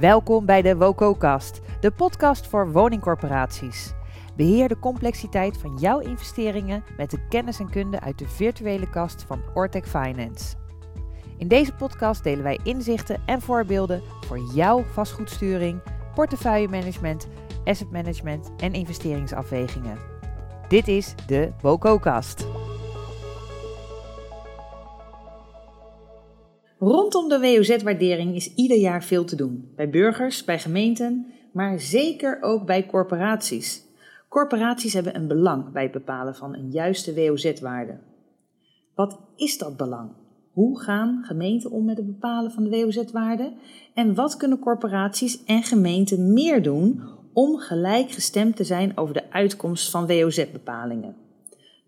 Welkom bij de WOCO-cast, de podcast voor woningcorporaties. Beheer de complexiteit van jouw investeringen met de kennis en kunde uit de virtuele kast van Ortec Finance. In deze podcast delen wij inzichten en voorbeelden voor jouw vastgoedsturing, portefeuillemanagement, asset management en investeringsafwegingen. Dit is de WOCO-cast. Rondom de WOZ-waardering is ieder jaar veel te doen. Bij burgers, bij gemeenten, maar zeker ook bij corporaties. Corporaties hebben een belang bij het bepalen van een juiste WOZ-waarde. Wat is dat belang? Hoe gaan gemeenten om met het bepalen van de WOZ-waarde? En wat kunnen corporaties en gemeenten meer doen om gelijkgestemd te zijn over de uitkomst van WOZ-bepalingen?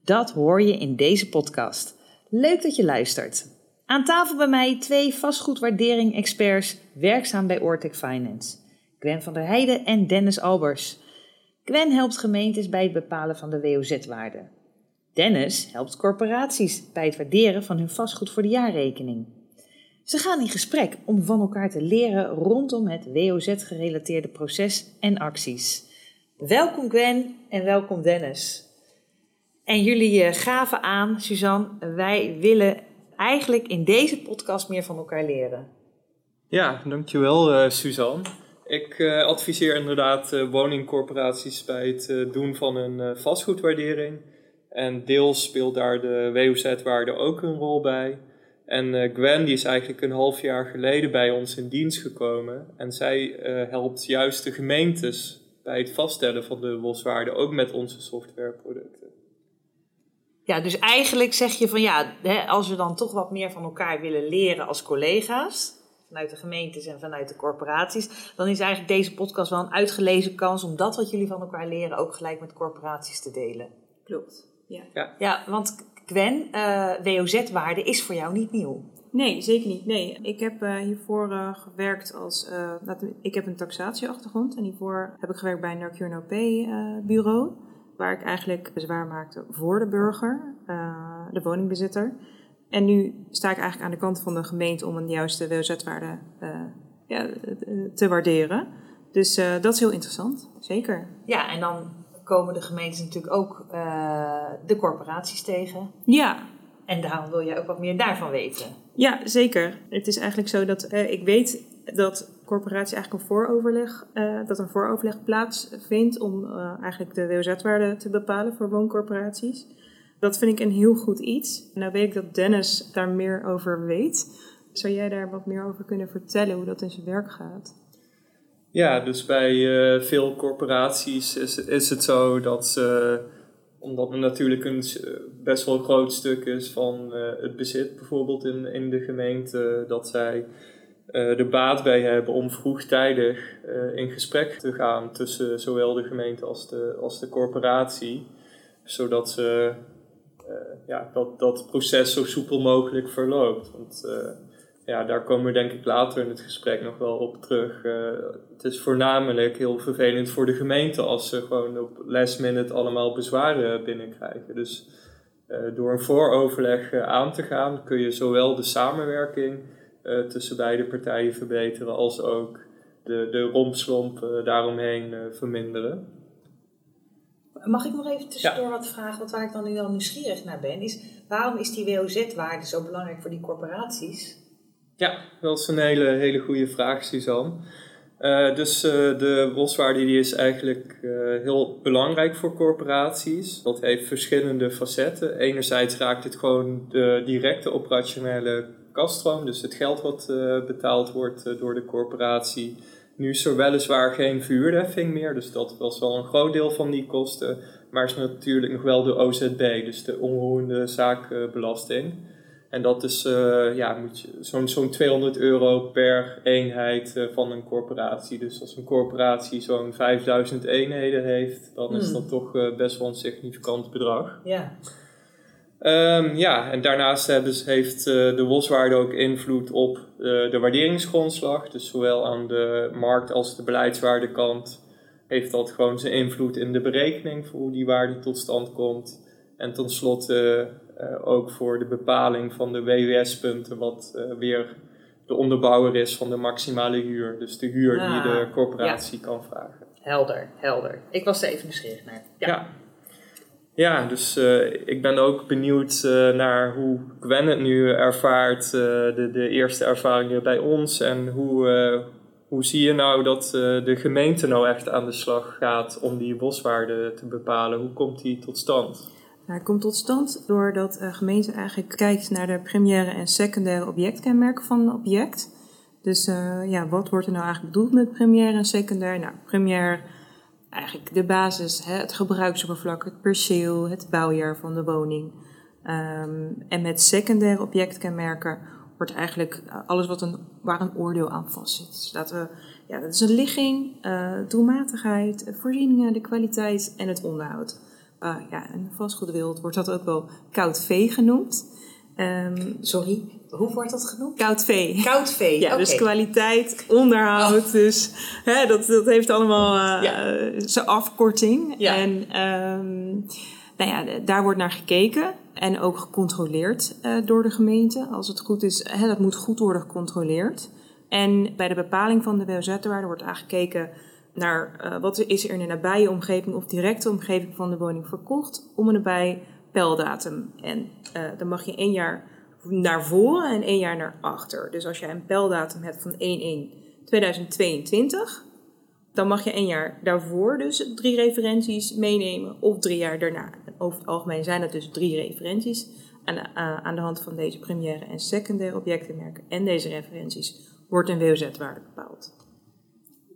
Dat hoor je in deze podcast. Leuk dat je luistert. Aan tafel bij mij twee vastgoedwaardering-experts werkzaam bij Ortec Finance. Gwen van der Heijden en Dennis Albers. Gwen helpt gemeentes bij het bepalen van de WOZ-waarde. Dennis helpt corporaties bij het waarderen van hun vastgoed voor de jaarrekening. Ze gaan in gesprek om van elkaar te leren rondom het WOZ-gerelateerde proces en acties. Welkom Gwen en welkom Dennis. En jullie eh, gaven aan, Suzanne, wij willen eigenlijk in deze podcast meer van elkaar leren. Ja, dankjewel uh, Suzanne. Ik uh, adviseer inderdaad uh, woningcorporaties bij het doen van een vastgoedwaardering. En deels speelt daar de WOZ-waarde ook een rol bij. En Gwen die is eigenlijk een half jaar geleden bij ons in dienst gekomen. En zij helpt juist de gemeentes bij het vaststellen van de WOZ-waarde ook met onze softwareproducten. Ja, dus eigenlijk zeg je van ja, hè, als we dan toch wat meer van elkaar willen leren als collega's, vanuit de gemeentes en vanuit de corporaties, dan is eigenlijk deze podcast wel een uitgelezen kans om dat wat jullie van elkaar leren ook gelijk met corporaties te delen. Klopt. Ja, ja. ja want Gwen, uh, WOZ-waarde is voor jou niet nieuw. Nee, zeker niet. Nee, ik heb uh, hiervoor uh, gewerkt als. Uh, ik heb een taxatieachtergrond en hiervoor heb ik gewerkt bij een Narcure-bureau waar ik eigenlijk bezwaar maakte voor de burger, uh, de woningbezitter. En nu sta ik eigenlijk aan de kant van de gemeente om een juiste WOZ-waarde uh, ja, te waarderen. Dus uh, dat is heel interessant, zeker. Ja, en dan komen de gemeentes natuurlijk ook de corporaties tegen. Ja. En daarom wil je ook wat meer daarvan weten. Ja, zeker. Het is eigenlijk zo dat ik weet dat corporatie eigenlijk een vooroverleg, uh, dat een vooroverleg plaatsvindt om uh, eigenlijk de WOZ-waarde te bepalen voor wooncorporaties. Dat vind ik een heel goed iets. Nou weet ik dat Dennis daar meer over weet. Zou jij daar wat meer over kunnen vertellen hoe dat in zijn werk gaat? Ja, dus bij uh, veel corporaties is, is het zo dat ze, omdat het natuurlijk een best wel groot stuk is van het bezit, bijvoorbeeld in, in de gemeente, dat zij er baat bij hebben om vroegtijdig uh, in gesprek te gaan tussen zowel de gemeente als de, als de corporatie, zodat ze, uh, ja, dat, dat proces zo soepel mogelijk verloopt. Want ja, daar komen we denk ik later in het gesprek nog wel op terug. het is voornamelijk heel vervelend voor de gemeente als ze gewoon op last minute allemaal bezwaren binnenkrijgen. Dus door een vooroverleg aan te gaan kun je zowel de samenwerking uh, tussen beide partijen verbeteren, als ook de, de rompslomp uh, daaromheen uh, verminderen. Mag ik nog even tussendoor ja. wat vragen? Wat waar ik dan nu wel nieuwsgierig naar ben, is waarom is die WOZ-waarde zo belangrijk voor die corporaties? Ja, dat is een hele, hele goede vraag, Suzanne. Uh, dus uh, de WOS-waarde die is eigenlijk uh, heel belangrijk voor corporaties. Dat heeft verschillende facetten. Enerzijds raakt het gewoon de directe operationele kaststroom, dus het geld wat uh, betaald wordt uh, door de corporatie. Nu is er weliswaar geen vuurheffing meer, dus dat was wel een groot deel van die kosten. Maar is natuurlijk nog wel de OZB, dus de onroerende zaakbelasting. En dat is uh, ja, zo'n zo'n 200 euro per eenheid van een corporatie. Dus als een corporatie zo'n 5000 eenheden heeft, dan is hmm. dat toch best wel een significant bedrag. Ja. Um, ja, en daarnaast hebben, heeft uh, de WOS-waarde ook invloed op uh, de waarderingsgrondslag. Dus zowel aan de markt- als de beleidswaardekant heeft dat gewoon zijn invloed in de berekening voor hoe die waarde tot stand komt. En tenslotte uh, ook voor de bepaling van de WWS-punten, wat weer de onderbouwer is van de maximale huur. Dus de huur die Ah, de corporatie kan vragen. Helder, helder. Ik was er even nieuwsgierig naar. Ja. Ja, dus eh, ik ben ook benieuwd eh, naar hoe Gwen het nu ervaart, eh, de, de eerste ervaringen bij ons. En hoe, hoe zie je nou dat de gemeente nou echt aan de slag gaat om die boswaarde te bepalen? Hoe komt die tot stand? Nou, komt tot stand doordat de gemeente eigenlijk kijkt naar de primaire en secundaire objectkenmerken van een object. Dus ja, wat wordt er nou eigenlijk bedoeld met primair en secundair? Nou, primair, eigenlijk de basis, hè, het gebruiksoppervlak, het perceel, het bouwjaar van de woning. Ehm, en met secundaire objectkenmerken wordt eigenlijk alles wat een, waar een oordeel aan vastzit. Dus laten we, ja, dat is een ligging, eh doelmatigheid, voorzieningen, de kwaliteit en het onderhoud. Uh, ja, in vastgoedwereld wordt dat ook wel koud vee genoemd. Um, Sorry, hoe wordt dat genoemd? Koud vee. Koud vee. Ja, okay. dus kwaliteit, onderhoud. Oh. Dus hè, dat, dat heeft allemaal uh, ja. zijn afkorting. Ja. En um, nou ja, daar wordt naar gekeken en ook gecontroleerd uh, door de gemeente. Als het goed is, hè, dat moet goed worden gecontroleerd. En bij de bepaling van de WOZ-waarde wordt aangekeken naar uh, wat is er in de nabije omgeving of directe omgeving van de woning verkocht om en nabij pijldatum. En uh, dan mag je één jaar naar voren en één jaar naar achter. Dus als je een pijldatum hebt van 1-1-2022, dan mag je één jaar daarvoor dus drie referenties meenemen of drie jaar daarna. Over het algemeen zijn het dus drie referenties. De, uh, aan de hand van deze primaire en secundaire objectenmerken en deze referenties wordt een WOZ-waarde bepaald.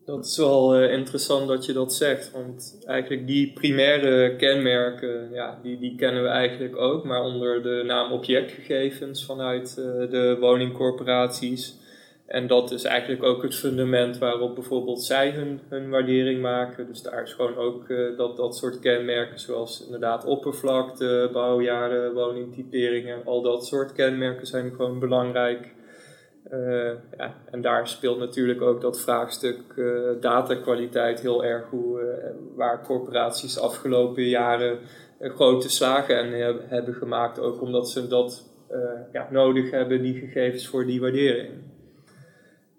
Dat is wel uh, interessant dat je dat zegt, want eigenlijk die primaire kenmerken, ja, die, die kennen we eigenlijk ook, maar onder de naam objectgegevens vanuit uh, de woningcorporaties. En dat is eigenlijk ook het fundament waarop bijvoorbeeld zij hun, hun waardering maken. Dus daar is gewoon ook uh, dat, dat soort kenmerken, zoals inderdaad oppervlakte, bouwjaren, woningtyperingen, al dat soort kenmerken zijn gewoon belangrijk. Uh, ja, en daar speelt natuurlijk ook dat vraagstuk uh, datakwaliteit heel erg hoe, uh, waar corporaties de afgelopen jaren grote slagen en hebben gemaakt, ook omdat ze dat ja, nodig hebben, die gegevens voor die waardering.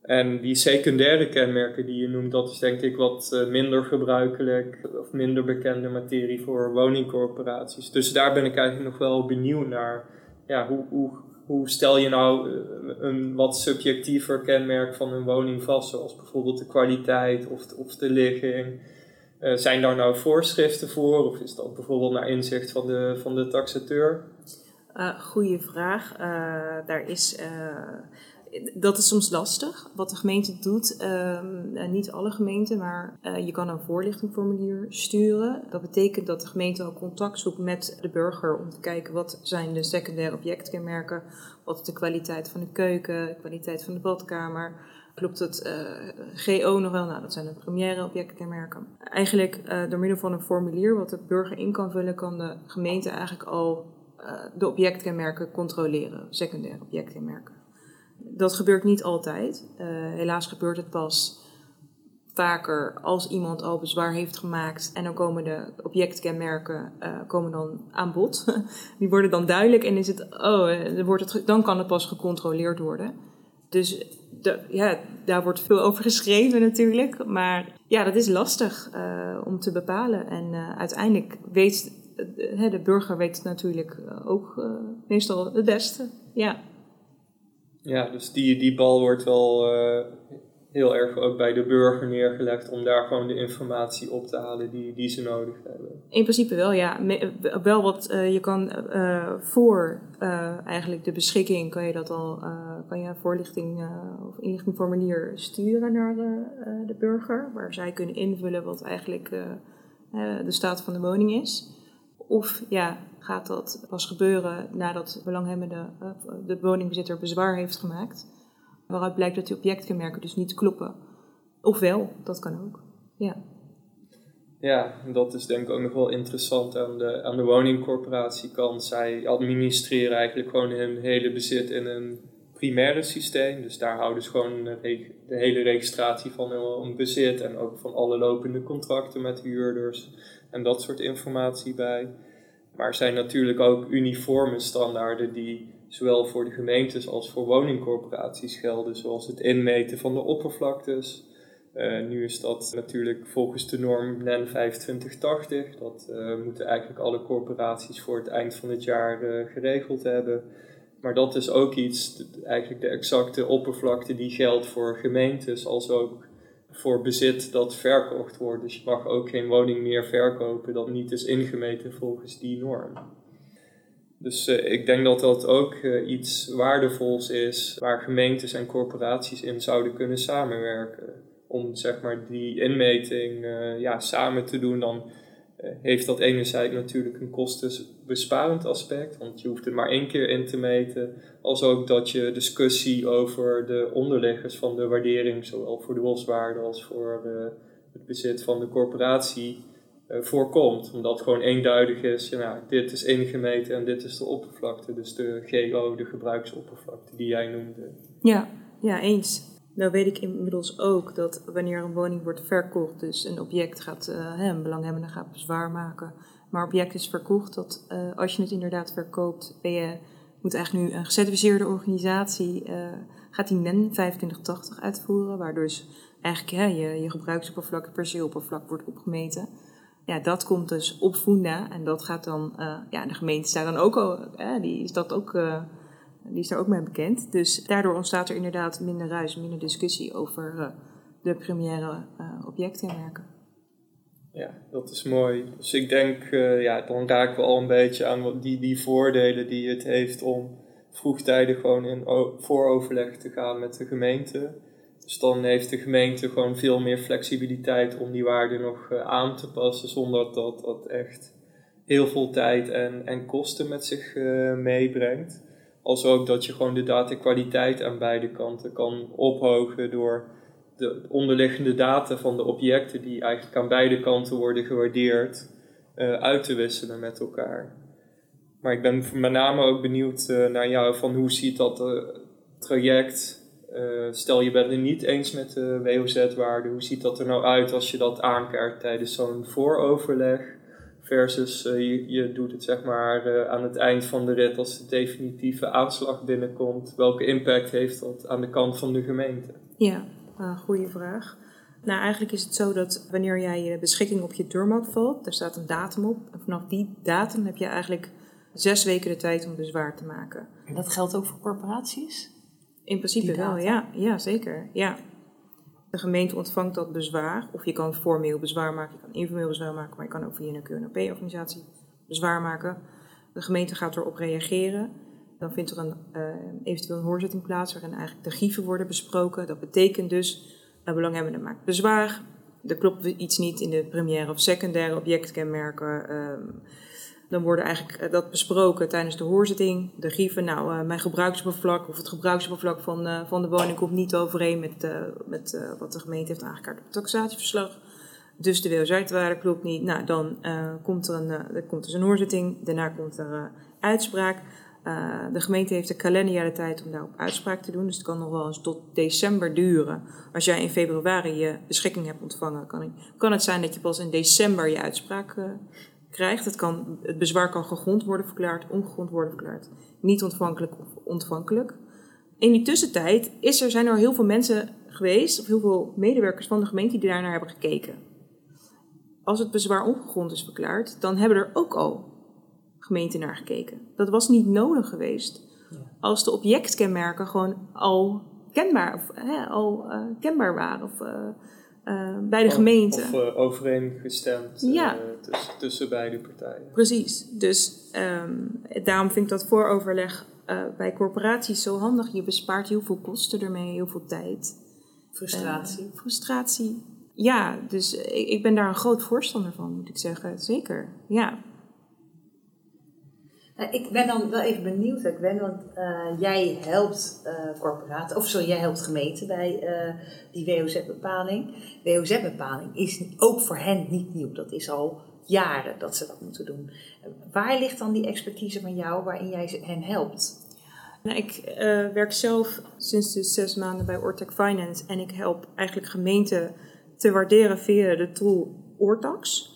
En die secundaire kenmerken die je noemt, dat is denk ik wat minder gebruikelijk of minder bekende materie voor woningcorporaties. Dus daar ben ik eigenlijk nog wel benieuwd naar. Ja, hoe, hoe hoe stel je nou een wat subjectiever kenmerk van een woning vast, zoals bijvoorbeeld de kwaliteit of de, of de ligging? Uh, zijn daar nou voorschriften voor of is dat bijvoorbeeld naar inzicht van de, van de taxateur? Uh, goeie vraag. Uh, daar is, dat is soms lastig. Wat de gemeente doet, ehm, niet alle gemeenten, maar je kan een voorlichtingformulier sturen. Dat betekent dat de gemeente al contact zoekt met de burger om te kijken wat zijn de secundaire objectkenmerken, wat is de kwaliteit van de keuken, de kwaliteit van de badkamer. Klopt het uh, GO nog wel? Nou, dat zijn de première objectkenmerken. Eigenlijk door middel van een formulier wat de burger in kan vullen, kan de gemeente eigenlijk al de objectkenmerken controleren, secundaire objectkenmerken. Dat gebeurt niet altijd. Uh, helaas gebeurt het pas vaker als iemand al bezwaar heeft gemaakt. En dan komen de objectkenmerken uh, komen dan aan bod. Die worden dan duidelijk en is het, oh, dan, wordt dan kan het pas gecontroleerd worden. Dus ja, daar wordt veel over geschreven natuurlijk. Maar ja, dat is lastig om te bepalen. En uiteindelijk weet de, de burger weet het natuurlijk ook meestal het beste. Ja. Ja, dus die, die bal wordt wel uh, heel erg ook bij de burger neergelegd om daar gewoon de informatie op te halen die, die ze nodig hebben. In principe wel, ja. Me, wel wat uh, je kan voor eigenlijk de beschikking kan je dat al kan je voorlichting of inlichtingformulier sturen naar de burger, waar zij kunnen invullen wat eigenlijk de staat van de woning is. Of ja, gaat dat pas gebeuren nadat belanghebbende, uh, de woningbezitter bezwaar heeft gemaakt. Waaruit blijkt dat die objectkenmerken dus niet kloppen. Ofwel, dat kan ook. Ja. Ja, dat is denk ik ook nog wel interessant aan de, aan de. Zij administreren eigenlijk gewoon hun hele bezit in een primaire systeem. Dus daar houden ze gewoon de hele registratie van hun bezit en ook van alle lopende contracten met huurders en dat soort informatie bij. Maar er zijn natuurlijk ook uniforme standaarden die zowel voor de gemeentes als voor woningcorporaties gelden, zoals het inmeten van de oppervlaktes. Uh, nu is dat natuurlijk volgens de norm NEN 2580. Dat uh, moeten eigenlijk alle corporaties voor het eind van het jaar geregeld hebben. Maar dat is ook iets, eigenlijk de exacte oppervlakte die geldt voor gemeentes, als ook voor bezit dat verkocht wordt. Dus je mag ook geen woning meer verkopen dat niet is ingemeten volgens die norm. Dus uh, ik denk dat dat ook uh, iets waardevols is waar gemeentes en corporaties in zouden kunnen samenwerken. Om zeg maar die inmeting uh, ja, samen te doen, dan heeft dat enerzijds natuurlijk een kostenbesparend aspect, want je hoeft het maar één keer in te meten. Als ook dat je discussie over de onderliggers van de waardering, zowel voor de boswaarde als voor het bezit van de corporatie, uh, voorkomt. Omdat het gewoon eenduidig is, ja, nou, dit is ingemeten en dit is de oppervlakte. Dus de GO, de gebruiksoppervlakte die jij noemde. Ja, ja eens. Nou weet ik inmiddels ook dat wanneer een woning wordt verkocht, dus een object gaat, uh, een belanghebbende gaat bezwaar maken, maar object is verkocht, dat uh, als je het inderdaad verkoopt, ben je, moet eigenlijk nu een gecertificeerde organisatie, uh, gaat die NEN 2580 uitvoeren, waardoor dus eigenlijk hè, je, je gebruiksoppervlak, perceeloppervlak wordt opgemeten. Ja, dat komt dus op Funda en dat gaat dan, ja, de gemeente staat dan ook al, die is dat ook, die is daar ook mee bekend. Dus daardoor ontstaat er inderdaad minder ruis, minder discussie over de première objectkenmerken. Ja, dat is mooi. Dus ik denk, ja, dan raken we al een beetje aan die, die voordelen die het heeft om vroegtijdig gewoon in vooroverleg te gaan met de gemeente. Dus dan heeft de gemeente gewoon veel meer flexibiliteit om die waarde nog uh, aan te passen, zonder dat dat echt heel veel tijd en, en kosten met zich uh, meebrengt. Als ook dat je gewoon de datakwaliteit aan beide kanten kan ophogen door de onderliggende data van de objecten die eigenlijk aan beide kanten worden gewaardeerd, uh, uit te wisselen met elkaar. Maar ik ben met name ook benieuwd naar jou van hoe ziet dat traject uh, stel je bent het niet eens met de WOZ-waarde, hoe ziet dat er nou uit als je dat aankaart tijdens zo'n vooroverleg? Versus uh, je, je, doet het zeg maar uh, aan het eind van de rit als de definitieve aanslag binnenkomt. Welke impact heeft dat aan de kant van de gemeente? Ja, goede vraag. Nou, eigenlijk is het zo dat wanneer jij je beschikking op je deurmat valt, daar staat een datum op. En vanaf die datum heb je eigenlijk zes weken de tijd om bezwaar te maken. En dat geldt ook voor corporaties? In principe wel, ja. ja, zeker. Ja. De gemeente ontvangt dat bezwaar, of je kan formeel bezwaar maken, je kan informeel bezwaar maken, maar je kan ook via een QNOP-organisatie bezwaar maken. De gemeente gaat erop reageren. Dan vindt er een, uh, eventueel een hoorzitting plaats waarin eigenlijk de grieven worden besproken. Dat betekent dus, een belanghebbende maakt bezwaar. Er klopt iets niet in de première of secundaire objectkenmerken. Uh, dan worden eigenlijk eh, dat besproken tijdens de hoorzitting. De grieven, nou, uh, mijn gebruiksoppervlak of het gebruiksoppervlak van, uh, van de woning komt niet overeen met, met wat de gemeente heeft aangekaart op het taxatieverslag. Dus de WOZ-waarde klopt niet. Nou, dan komt er, een, er komt dus een hoorzitting. Daarna komt er uitspraak. de gemeente heeft een kalenderjaar de tijd om daarop uitspraak te doen. Dus het kan nog wel eens tot december duren. Als jij in februari je beschikking hebt ontvangen, kan, kan het zijn dat je pas in december je uitspraak krijgt. Het, kan, het bezwaar kan gegrond worden verklaard, ongegrond worden verklaard, niet ontvankelijk of ontvankelijk. In die tussentijd is er, zijn er heel veel mensen geweest, of heel veel medewerkers van de gemeente die daarnaar hebben gekeken. Als het bezwaar ongegrond is verklaard, dan hebben er ook al gemeenten naar gekeken. Dat was niet nodig geweest als de objectkenmerken gewoon al kenbaar, of, hè, al, uh, kenbaar waren. Of, uh, uh, bij de gemeente. Of uh, overeengestemd ja. uh, tussen, tussen beide partijen. Precies. Dus um, daarom vind ik dat vooroverleg bij corporaties zo handig. Je bespaart heel veel kosten ermee, heel veel tijd. Frustratie. frustratie. Ja, dus ik, ik ben daar een groot voorstander van, moet ik zeggen. Zeker, ja. Nou, ik ben dan wel even benieuwd, ik ben, want uh, jij helpt uh, corporaten, of sorry, jij helpt gemeenten bij die WOZ-bepaling. WOZ-bepaling is ook voor hen niet nieuw, dat is al jaren dat ze dat moeten doen. Waar ligt dan die expertise van jou waarin jij hen helpt? Nou, ik werk zelf sinds dus zes maanden bij Ortec Finance en ik help eigenlijk gemeenten te waarderen via de tool Ortax.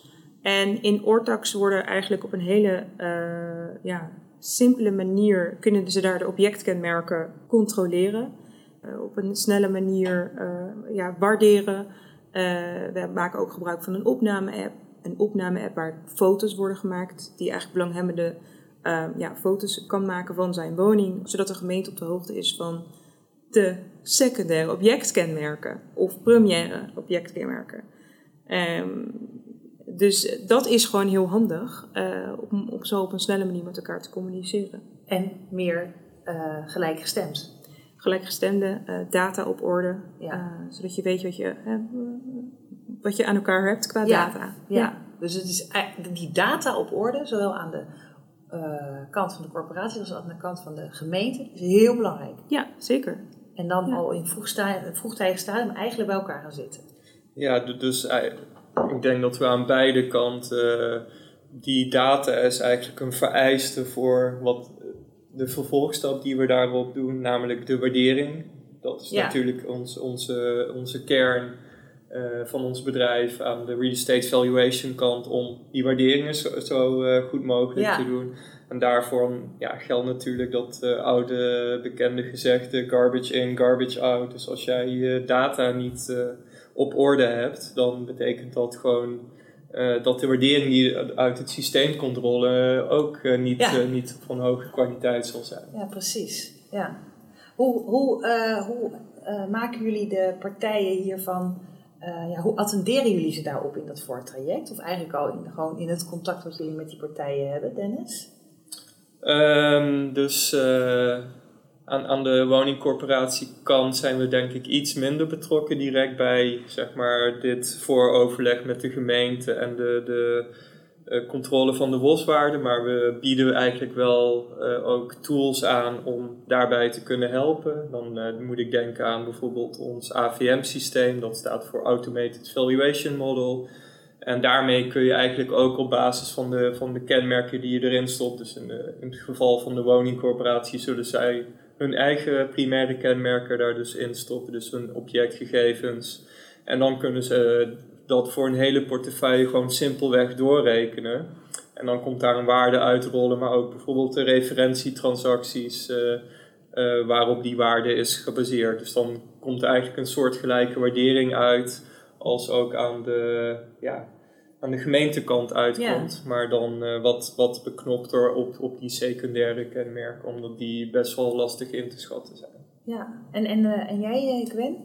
En in Ortax worden eigenlijk op een hele uh, ja, simpele manier kunnen ze daar de objectkenmerken controleren. Uh, op een snelle manier uh, ja, waarderen. We maken ook gebruik van een opname-app. Een opname-app waar foto's worden gemaakt, die eigenlijk belanghebbende ja, foto's kan maken van zijn woning, zodat de gemeente op de hoogte is van de secundaire objectkenmerken of première objectkenmerken. Um, dus dat is gewoon heel handig uh, om op zo op een snelle manier met elkaar te communiceren. En meer uh, gelijkgestemd. Gelijkgestemde uh, data op orde, ja. zodat je weet wat je, wat je aan elkaar hebt qua ja. data. Ja. ja. dus het is die data op orde, zowel aan de kant van de corporatie als aan de kant van de gemeente, is heel belangrijk. Ja, zeker. En dan al in vroegtijdig stadium eigenlijk bij elkaar gaan zitten. Ja, dus ik denk dat we aan beide kanten uh, die data is eigenlijk een vereiste voor wat de vervolgstap die we daarop doen, namelijk de waardering. Dat is natuurlijk ons, onze, onze kern uh, van ons bedrijf aan de real estate valuation kant om die waarderingen zo, zo uh, goed mogelijk ja. te doen. En daarvoor ja, geldt natuurlijk dat oude bekende gezegde garbage in, garbage out. Dus als jij data niet op orde hebt, dan betekent dat gewoon uh, dat de waardering die uit het systeemcontrole ook uh, niet, ja. uh, niet van hoge kwaliteit zal zijn. Ja, precies. Ja. Hoe, hoe, hoe maken jullie de partijen hiervan, ja, hoe attenderen jullie ze daarop in dat voortraject? Of eigenlijk al in, gewoon in het contact wat jullie met die partijen hebben, Dennis? Um, dus aan, aan de woningcorporatiekant zijn we denk ik iets minder betrokken direct bij zeg maar, dit vooroverleg met de gemeente en de, de uh, controle van de boswaarde. Maar we bieden eigenlijk wel uh, ook tools aan om daarbij te kunnen helpen. Dan uh, moet ik denken aan bijvoorbeeld ons AVM-systeem, dat staat voor Automated Valuation Model. En daarmee kun je eigenlijk ook op basis van de, van de kenmerken die je erin stopt, dus in het geval van de woningcorporatie zullen zij hun eigen primaire kenmerken daar dus in stoppen, dus hun objectgegevens. En dan kunnen ze dat voor een hele portefeuille gewoon simpelweg doorrekenen. En dan komt daar een waarde uitrollen, maar ook bijvoorbeeld de referentietransacties uh, uh, waarop die waarde is gebaseerd. Dus dan komt er eigenlijk een soort gelijke waardering uit als ook aan de, ja, aan de gemeentekant uitkomt. Maar dan uh, wat, wat beknopter op, op die secundaire kenmerken, omdat die best wel lastig in te schatten zijn. Ja, en, en, uh, en jij, eh, Gwen?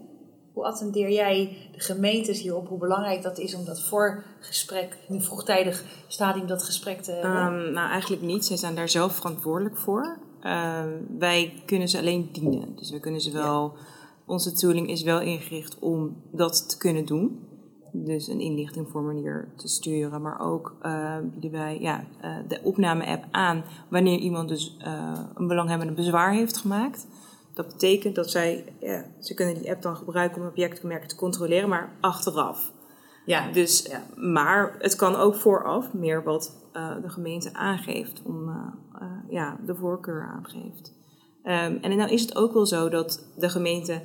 Hoe attendeer jij de gemeentes hierop? Hoe belangrijk dat is om dat voorgesprek, in een vroegtijdig stadium dat gesprek te hebben? Um, nou, eigenlijk niet. Zij zijn daar zelf verantwoordelijk voor. Uh, wij kunnen ze alleen dienen. Dus we kunnen ze wel. Ja. Onze tooling is wel ingericht om dat te kunnen doen dus een inlichtingformulier te sturen. Maar ook uh, bieden wij ja, uh, de opname-app aan wanneer iemand dus uh, een belanghebbende bezwaar heeft gemaakt. Dat betekent dat zij, ja, ze kunnen die app dan gebruiken om objectkenmerken te controleren, maar achteraf. Ja, dus, ja. Maar het kan ook vooraf meer wat de gemeente aangeeft, om ja, de voorkeur aangeeft. Um, en dan is het ook wel zo dat de gemeente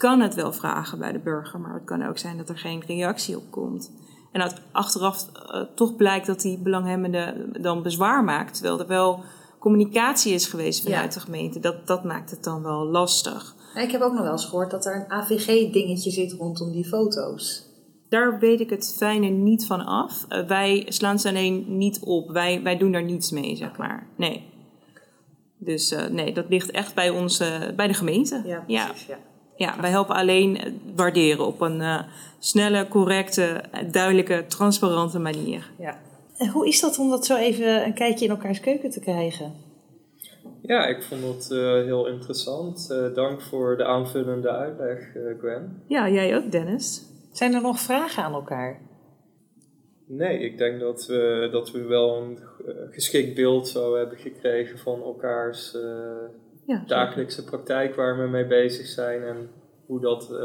kan het wel vragen bij de burger, maar het kan ook zijn dat er geen reactie op komt. En dat achteraf uh, toch blijkt dat die belanghebbende dan bezwaar maakt, terwijl er wel communicatie is geweest vanuit ja. de gemeente. Dat, dat maakt het dan wel lastig. Ja, ik heb ook nog wel eens gehoord dat er een AVG-dingetje zit rondom die foto's. Daar weet ik het fijne niet van af. Uh, wij slaan ze alleen niet op. Wij, wij doen daar niets mee, zeg maar. Nee. Dus uh, nee, dat ligt echt bij ons, bij de gemeente. Ja, precies. Ja. Ja. Wij helpen alleen waarderen op een uh, snelle, correcte, duidelijke, transparante manier. Ja. En hoe is dat om dat zo even een kijkje in elkaars keuken te krijgen? Ja, ik vond het uh, heel interessant. Uh, dank voor de aanvullende uitleg, Gwen. Ja, jij ook, Dennis. Zijn er nog vragen aan elkaar? Nee, ik denk dat we, dat we wel een geschikt beeld zo hebben gekregen van elkaars ja, dagelijkse praktijk waar we mee bezig zijn en hoe dat uh,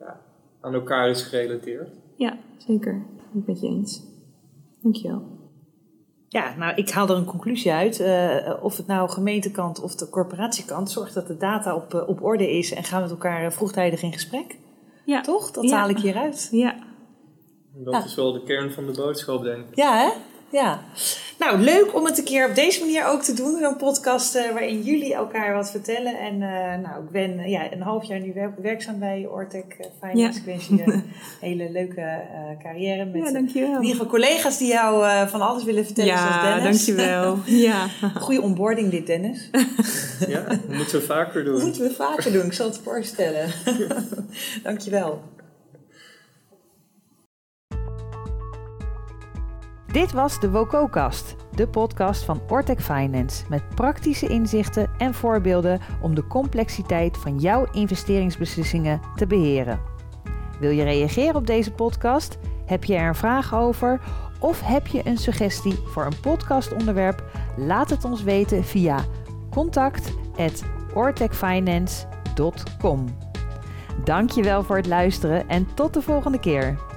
ja, aan elkaar is gerelateerd. Ja, zeker. Ik ben het je eens. Dankjewel. Ja, nou, ik haal er een conclusie uit. Uh, of het nou gemeentekant of de corporatiekant, zorg dat de data op, uh, op orde is en gaan met elkaar vroegtijdig in gesprek. Ja. Toch? Dat ja. haal ik hieruit. Ja. Dat ja. is wel de kern van de boodschap, denk ik. Ja, hè? Ja, nou leuk om het een keer op deze manier ook te doen. Zo'n podcast uh, waarin jullie elkaar wat vertellen. En uh, nou, ik ben ja, een half jaar nu werkzaam bij Ortec Finance. Ja. Ik wens je een hele leuke uh, carrière. Met ja, dankjewel. in ieder geval collega's die jou van alles willen vertellen. Ja, zoals Dennis. dankjewel. ja. Goede onboarding dit, Dennis. ja, dat moeten we vaker doen. Dat moeten we vaker doen, ik zal het voorstellen. dankjewel. Dit was de WOCO-kast, de podcast van Ortec Finance met praktische inzichten en voorbeelden om de complexiteit van jouw investeringsbeslissingen te beheren. Wil je reageren op deze podcast? Heb je er een vraag over? Of heb je een suggestie voor een podcastonderwerp? Laat het ons weten via contact@ortecfinance.com. Dankjewel voor het luisteren en tot de volgende keer.